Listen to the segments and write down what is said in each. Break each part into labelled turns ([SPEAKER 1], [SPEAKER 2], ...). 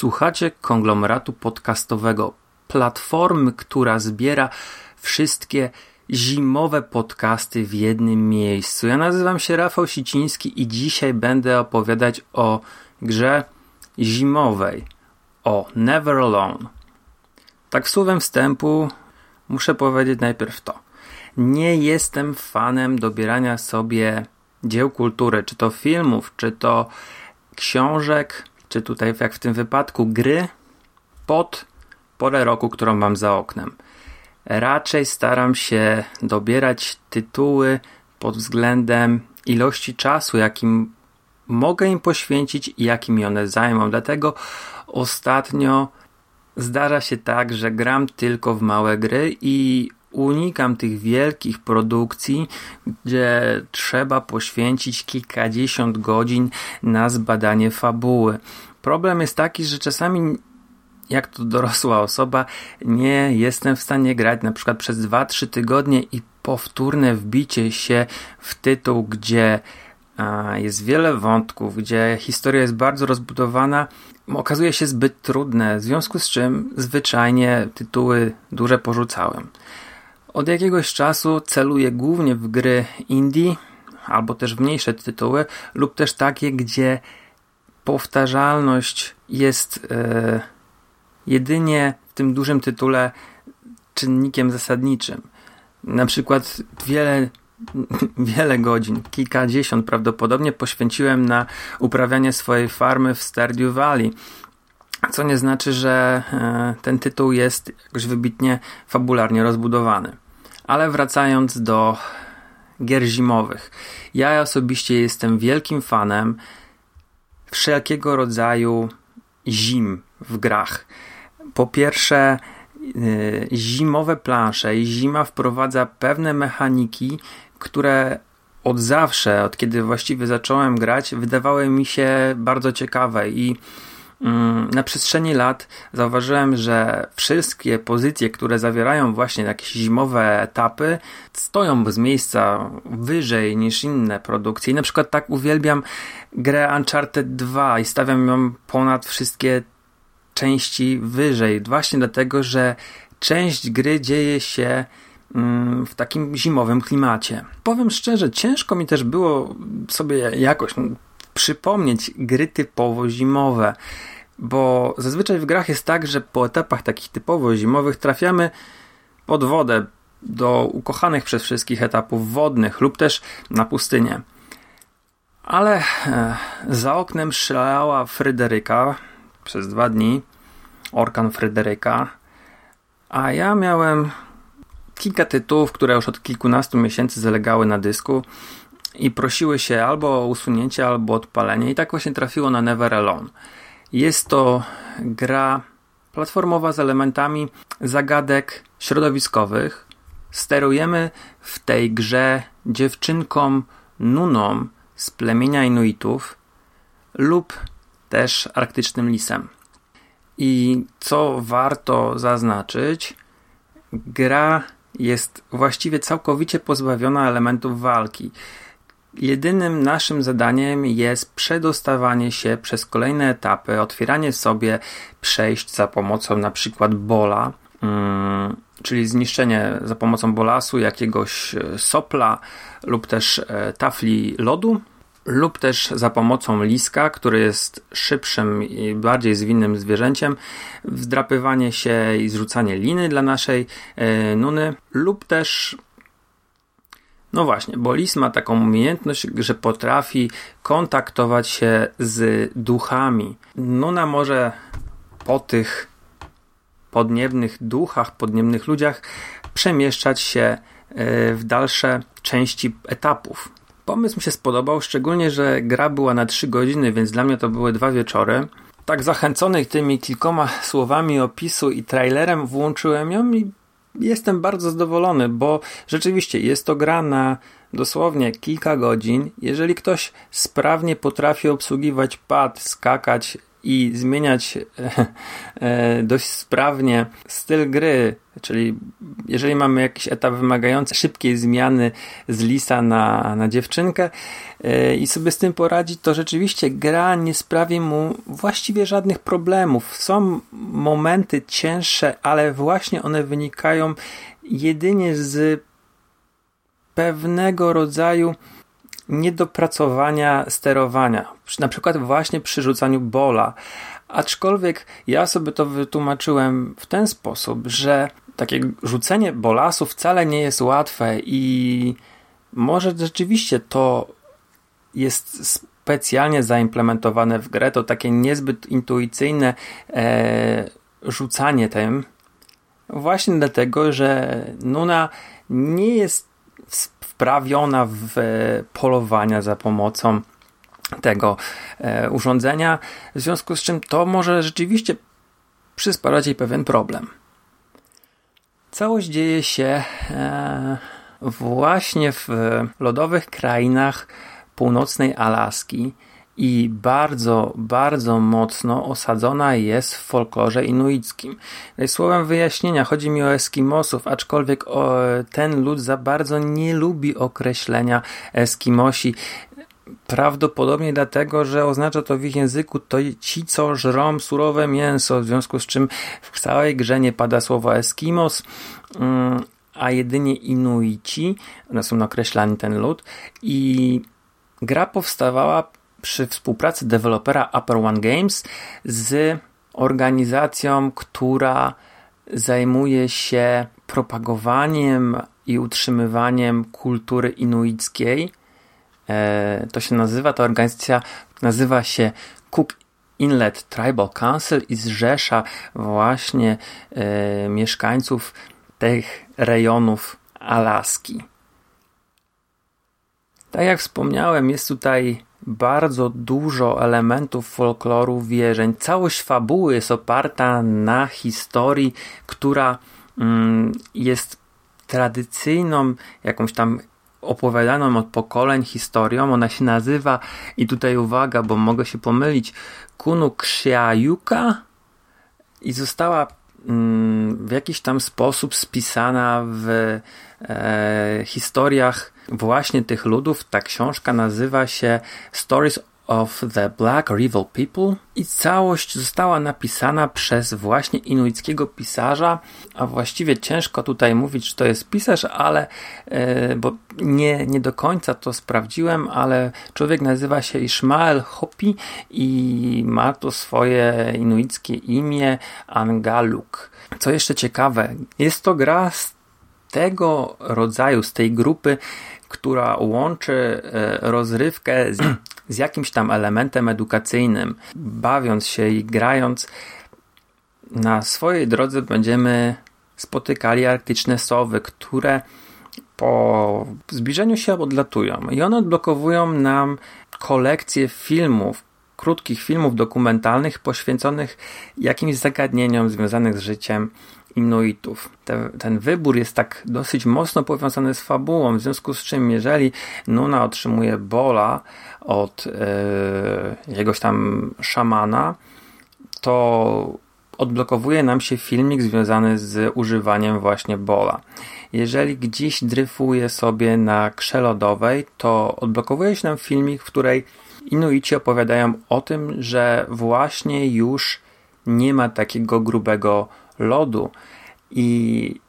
[SPEAKER 1] Słuchacie konglomeratu podcastowego, platformy, która zbiera wszystkie zimowe podcasty w jednym miejscu. Ja nazywam się Rafał Siciński i dzisiaj będę opowiadać o grze zimowej, o Never Alone. Tak słowem wstępu muszę powiedzieć najpierw to. Nie jestem fanem dobierania sobie dzieł kultury, czy to filmów, czy to książek, czy tutaj jak w tym wypadku gry pod porę roku, którą mam za oknem. Raczej staram się dobierać tytuły pod względem ilości czasu, jakim mogę im poświęcić i jakim one zajmą. Dlatego ostatnio zdarza się tak, że gram tylko w małe gry i unikam tych wielkich produkcji, gdzie trzeba poświęcić kilkadziesiąt godzin na zbadanie fabuły. Problem jest taki, że czasami jak to dorosła osoba, nie jestem w stanie grać na przykład przez 2-3 tygodnie i powtórne wbicie się w tytuł, gdzie jest wiele wątków, gdzie historia jest bardzo rozbudowana, okazuje się zbyt trudne, w związku z czym zwyczajnie tytuły duże porzucałem. Od jakiegoś czasu celuję głównie w gry indie, albo też w mniejsze tytuły, lub też takie, gdzie powtarzalność jest e, jedynie w tym dużym tytule czynnikiem zasadniczym. Na przykład wiele, wiele godzin, kilkadziesiąt prawdopodobnie poświęciłem na uprawianie swojej farmy w Stardew Valley, co nie znaczy, że e, ten tytuł jest jakoś wybitnie fabularnie rozbudowany. Ale wracając do gier zimowych. Ja osobiście jestem wielkim fanem wszelkiego rodzaju zim w grach. Po pierwsze, yy, zimowe plansze i zima wprowadza pewne mechaniki, które od zawsze, od kiedy właściwie zacząłem grać, wydawały mi się bardzo ciekawe i na przestrzeni lat zauważyłem, że wszystkie pozycje, które zawierają właśnie jakieś zimowe etapy, stoją z miejsca wyżej niż inne produkcje. I na przykład tak uwielbiam grę Uncharted 2 i stawiam ją ponad wszystkie części wyżej, właśnie dlatego, że część gry dzieje się mm, w takim zimowym klimacie. Powiem szczerze, ciężko mi też było sobie jakoś przypomnieć gry typowo zimowe, bo zazwyczaj w grach jest tak, że po etapach takich typowo zimowych trafiamy pod wodę do ukochanych przez wszystkich etapów wodnych lub też na pustynię. Ale e, za oknem szalała Fryderyka przez dwa dni, orkan Fryderyka, a ja miałem kilka tytułów, które już od kilkunastu miesięcy zalegały na dysku i prosiły się albo o usunięcie, albo odpalenie. I tak właśnie trafiło na Never Alone. Jest to gra platformowa z elementami zagadek środowiskowych. Sterujemy w tej grze dziewczynką Nuną z plemienia Inuitów lub też arktycznym lisem. I co warto zaznaczyć, gra jest właściwie całkowicie pozbawiona elementów walki. Jedynym naszym zadaniem jest przedostawanie się przez kolejne etapy, otwieranie sobie przejść za pomocą na przykład bola, mm, czyli zniszczenie za pomocą bolasu jakiegoś e, sopla lub też e, tafli lodu, lub też za pomocą liska, który jest szybszym i bardziej zwinnym zwierzęciem, wdrapywanie się i zrzucanie liny dla naszej e, nuny, lub też no właśnie, bo lis ma taką umiejętność, że potrafi kontaktować się z duchami. Nuna może po tych podniebnych duchach, podniebnych ludziach przemieszczać się e, w dalsze części etapów. Pomysł mi się spodobał, szczególnie, że gra była na 3 godziny, więc dla mnie to były dwa wieczory. Tak zachęcony tymi kilkoma słowami opisu i trailerem włączyłem ją i jestem bardzo zadowolony, bo rzeczywiście jest to gra na dosłownie kilka godzin. Jeżeli ktoś sprawnie potrafi obsługiwać pad, skakać i zmieniać e, e, dość sprawnie styl gry, czyli jeżeli mamy jakiś etap wymagający szybkiej zmiany z lisa na, na dziewczynkę e, i sobie z tym poradzi, to rzeczywiście gra nie sprawi mu właściwie żadnych problemów. Są momenty cięższe, ale właśnie one wynikają jedynie z pewnego rodzaju niedopracowania sterowania. Na przykład właśnie przy rzucaniu bola. Aczkolwiek ja sobie to wytłumaczyłem w ten sposób, że takie rzucenie bolasu wcale nie jest łatwe i może rzeczywiście to jest specjalnie zaimplementowane w grę, to takie niezbyt intuicyjne e, rzucanie tym, właśnie dlatego, że Nuna nie jest wprawiona w polowania za pomocą tego e, urządzenia, w związku z czym to może rzeczywiście przysparzać jej pewien problem. Całość dzieje się e, właśnie w lodowych krainach północnej Alaski i bardzo, bardzo mocno osadzona jest w folklorze inuickim. Słowem wyjaśnienia, chodzi mi o Eskimosów, aczkolwiek o, ten lud za bardzo nie lubi określenia Eskimosi. Prawdopodobnie dlatego, że oznacza to w ich języku to ci, co żrą surowe mięso, w związku z czym w całej grze nie pada słowo Eskimos, mm, a jedynie Inuici, one są określani ten lud i gra powstawała przy współpracy dewelopera Upper One Games z organizacją, która zajmuje się propagowaniem i utrzymywaniem kultury inuickiej. E, to się nazywa, ta organizacja nazywa się Cook Inlet Tribal Council i zrzesza właśnie e, mieszkańców tych rejonów Alaski. Tak jak wspomniałem, jest tutaj bardzo dużo elementów folkloru, wierzeń. Całość fabuły jest oparta na historii, która mm, jest tradycyjną, jakąś tam opowiadaną od pokoleń historią. Ona się nazywa, i tutaj uwaga, bo mogę się pomylić, Kunu Ksiajuka i została mm, w jakiś tam sposób spisana w e, historiach właśnie tych ludów. Ta książka nazywa się Stories of the Black Rival People i całość została napisana przez właśnie inuickiego pisarza, a właściwie ciężko tutaj mówić, że to jest pisarz, ale e, bo nie, nie do końca to sprawdziłem, ale człowiek nazywa się Ishmael Hopi i ma to swoje inuickie imię Angaluk. Co jeszcze ciekawe, jest to gra z tego rodzaju, z tej grupy, która łączy e, rozrywkę z, z jakimś tam elementem edukacyjnym. Bawiąc się i grając, na swojej drodze będziemy spotykali arktyczne sowy, które po zbliżeniu się odlatują i one odblokowują nam kolekcję filmów, krótkich filmów dokumentalnych poświęconych jakimś zagadnieniom związanych z życiem Inuitów. Te, ten wybór jest tak dosyć mocno powiązany z fabułą, w związku z czym jeżeli Nuna otrzymuje bola od yy, jakiegoś tam szamana, to odblokowuje nam się filmik związany z używaniem właśnie bola. Jeżeli gdzieś dryfuje sobie na krzelodowej, to odblokowuje się nam filmik, w której Inuici opowiadają o tym, że właśnie już nie ma takiego grubego lodu i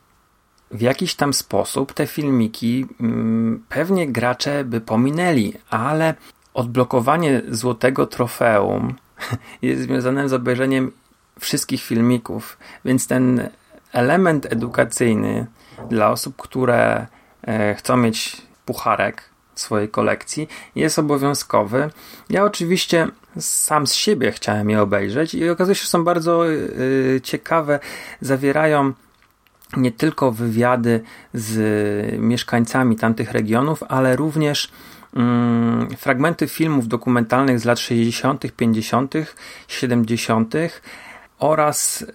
[SPEAKER 1] w jakiś tam sposób te filmiki mm, pewnie gracze by pominęli, ale odblokowanie złotego trofeum jest związane z obejrzeniem wszystkich filmików, więc ten element edukacyjny dla osób, które e, chcą mieć pucharek swojej kolekcji jest obowiązkowy. Ja oczywiście sam z siebie chciałem je obejrzeć i okazuje się, że są bardzo y, ciekawe, zawierają nie tylko wywiady z mieszkańcami tamtych regionów, ale również mm, fragmenty filmów dokumentalnych z lat 60., 50., 70. oraz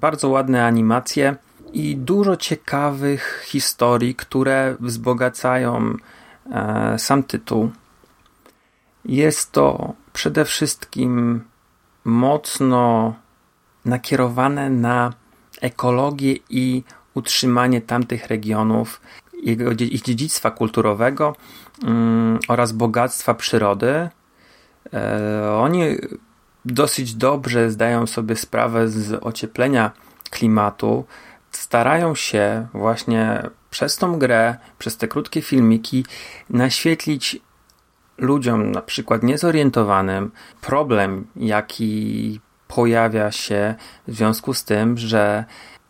[SPEAKER 1] bardzo ładne animacje i dużo ciekawych historii, które wzbogacają e, sam tytuł. Jest to przede wszystkim mocno nakierowane na ekologię i utrzymanie tamtych regionów, ich dziedzictwa kulturowego um, oraz bogactwa przyrody. E, oni dosyć dobrze zdają sobie sprawę z ocieplenia klimatu, starają się właśnie przez tą grę, przez te krótkie filmiki naświetlić ludziom, na przykład niezorientowanym, problem, jaki pojawia się w związku z tym, że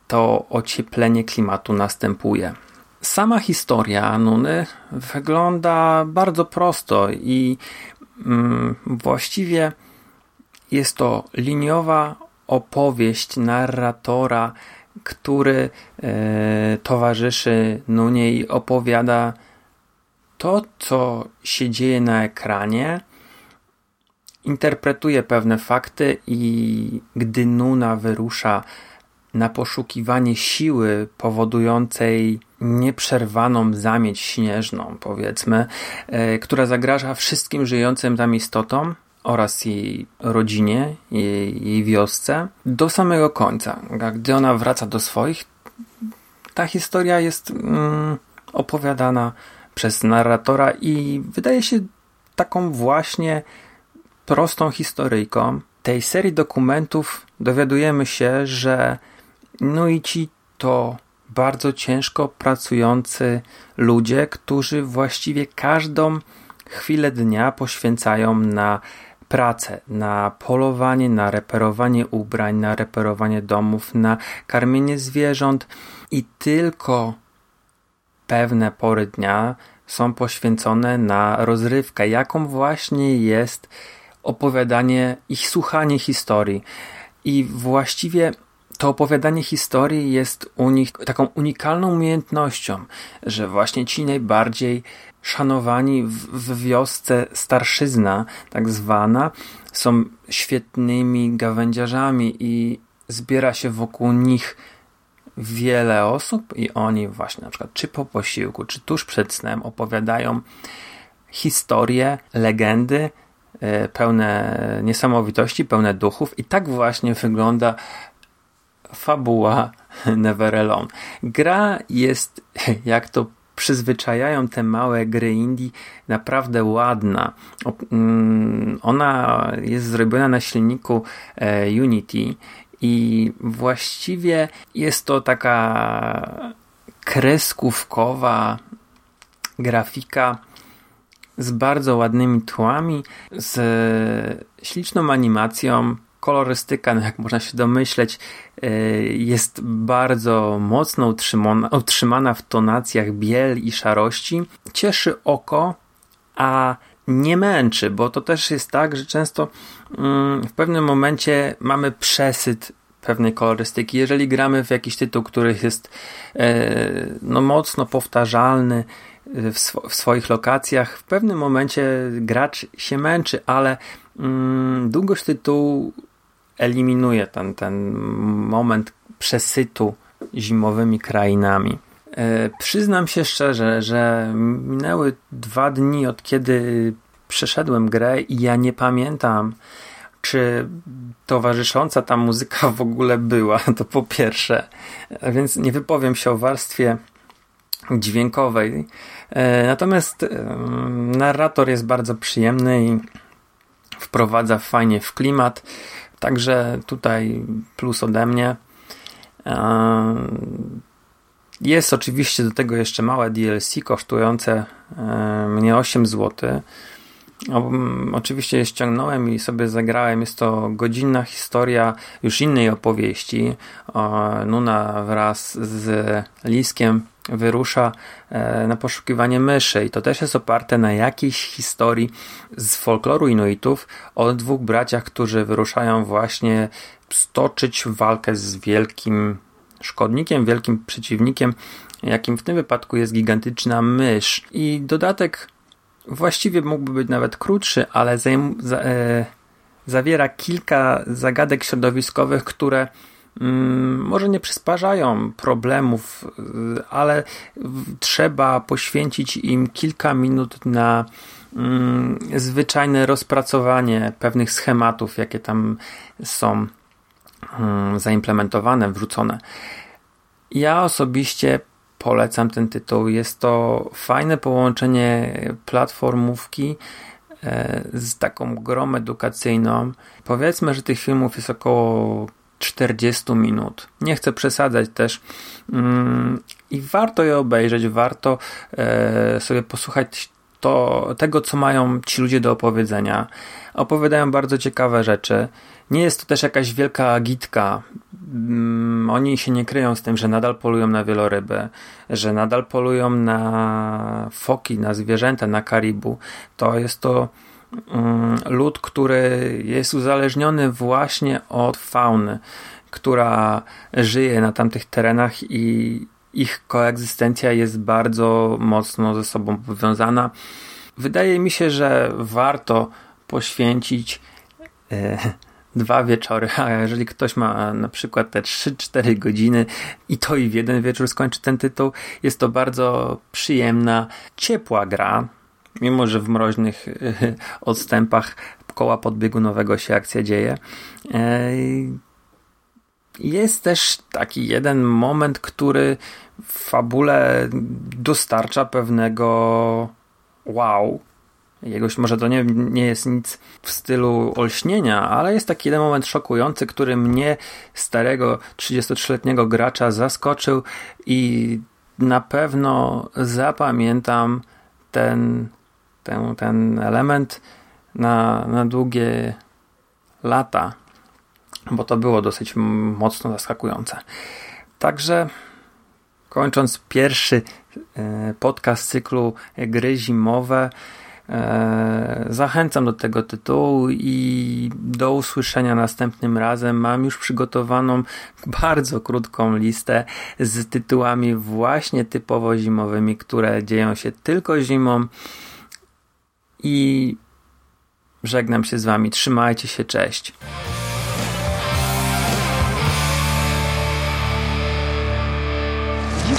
[SPEAKER 1] to ocieplenie klimatu następuje. Sama historia Nuny wygląda bardzo prosto i mm, właściwie jest to liniowa opowieść narratora, który e, towarzyszy Nunie i opowiada to, co się dzieje na ekranie, interpretuje pewne fakty i gdy Nuna wyrusza na poszukiwanie siły powodującej nieprzerwaną zamieć śnieżną, powiedzmy, e, która zagraża wszystkim żyjącym tam istotom oraz jej rodzinie, jej, jej wiosce, do samego końca. Gdy ona wraca do swoich, ta historia jest mm, opowiadana przez narratora i wydaje się taką właśnie prostą historyjką tej serii dokumentów dowiadujemy się, że Nuici to bardzo ciężko pracujący ludzie, którzy właściwie każdą chwilę dnia poświęcają na pracę, na polowanie, na reperowanie ubrań, na reperowanie domów, na karmienie zwierząt i tylko pewne pory dnia są poświęcone na rozrywkę, jaką właśnie jest opowiadanie i słuchanie historii. I właściwie to opowiadanie historii jest u nich taką unikalną umiejętnością, że właśnie ci najbardziej szanowani w, w wiosce starszyzna, tak zwana, są świetnymi gawędziarzami i zbiera się wokół nich wiele osób i oni właśnie na przykład czy po posiłku, czy tuż przed snem opowiadają historie, legendy e, pełne niesamowitości, pełne duchów i tak właśnie wygląda fabuła Never Alone. Gra jest, jak to przyzwyczajają te małe gry indie, naprawdę ładna. Mm, ona jest zrobiona na silniku e, Unity i właściwie jest to taka kreskówkowa grafika z bardzo ładnymi tłami, z śliczną animacją. Kolorystyka, no jak można się domyśleć, e, jest bardzo mocno utrzymana, utrzymana w tonacjach biel i szarości. Cieszy oko, a nie męczy, bo to też jest tak, że często mm, w pewnym momencie mamy przesyt pewnej kolorystyki. Jeżeli gramy w jakiś tytuł, który jest e, no, mocno powtarzalny w, sw w, swoich lokacjach, w pewnym momencie gracz się męczy, ale mm, długość tytułu eliminuje ten, ten moment przesytu zimowymi krainami. E, przyznam się szczerze, że minęły dwa dni od kiedy przeszedłem grę i ja nie pamiętam, czy towarzysząca ta muzyka w ogóle była, to po pierwsze. Więc nie wypowiem się o warstwie dźwiękowej. E, natomiast e, narrator jest bardzo przyjemny i wprowadza fajnie w klimat. Także tutaj plus ode mnie. Jest oczywiście do tego jeszcze małe DLC kosztujące e, mnie 8 zł. Oczywiście je ściągnąłem i sobie zagrałem. Jest to godzinna historia już innej opowieści. Nuna wraz z Liskiem wyrusza e, na poszukiwanie myszy i to też jest oparte na jakiejś historii z folkloru Inuitów o dwóch braciach, którzy wyruszają właśnie stoczyć walkę z wielkim szkodnikiem, wielkim przeciwnikiem, jakim w tym wypadku jest gigantyczna mysz. I dodatek właściwie mógłby być nawet krótszy, ale za, e, zawiera kilka zagadek środowiskowych, które mm, może nie przysparzają problemów, y, ale trzeba poświęcić im kilka minut na mm, zwyczajne rozpracowanie pewnych schematów, jakie tam są zaimplementowane, wrzucone. Ja osobiście polecam ten tytuł. Jest to fajne połączenie platformówki e, z taką grą edukacyjną. Powiedzmy, że tych filmów jest około 40 minut. Nie chcę przesadzać też. Mm, I warto je obejrzeć, warto e, sobie posłuchać to, tego, co mają ci ludzie do opowiedzenia. Opowiadają bardzo ciekawe rzeczy. Nie jest to też jakaś wielka agitka. Mm, Oni się nie kryją z tym, że nadal polują na wieloryby, że nadal polują na foki, na zwierzęta, na karibu. To jest to mm, lud, który jest uzależniony właśnie od fauny, która żyje na tamtych terenach i ich koegzystencja jest bardzo mocno ze sobą powiązana. Wydaje mi się, że warto poświęcić e, dwa wieczory, a jeżeli ktoś ma na przykład te 3-4 godziny i to i w jeden wieczór skończy ten tytuł, jest to bardzo przyjemna, ciepła gra, mimo że w mroźnych e, odstępach koła podbiegunowego się akcja dzieje. Jest też taki jeden moment, który w fabule dostarcza pewnego wow. Jegoś, może to nie, nie jest nic w stylu olśnienia, ale jest taki jeden moment szokujący, który mnie, starego 33-letniego gracza, zaskoczył i na pewno zapamiętam ten, ten, ten element na, na długie lata, bo to było dosyć mocno zaskakujące. Także kończąc pierwszy e, podcast cyklu Gry Zimowe, e, zachęcam do tego tytułu i do usłyszenia następnym razem. Mam już przygotowaną bardzo krótką listę z tytułami właśnie typowo zimowymi, które dzieją się tylko zimą i żegnam się z wami. Trzymajcie się, cześć.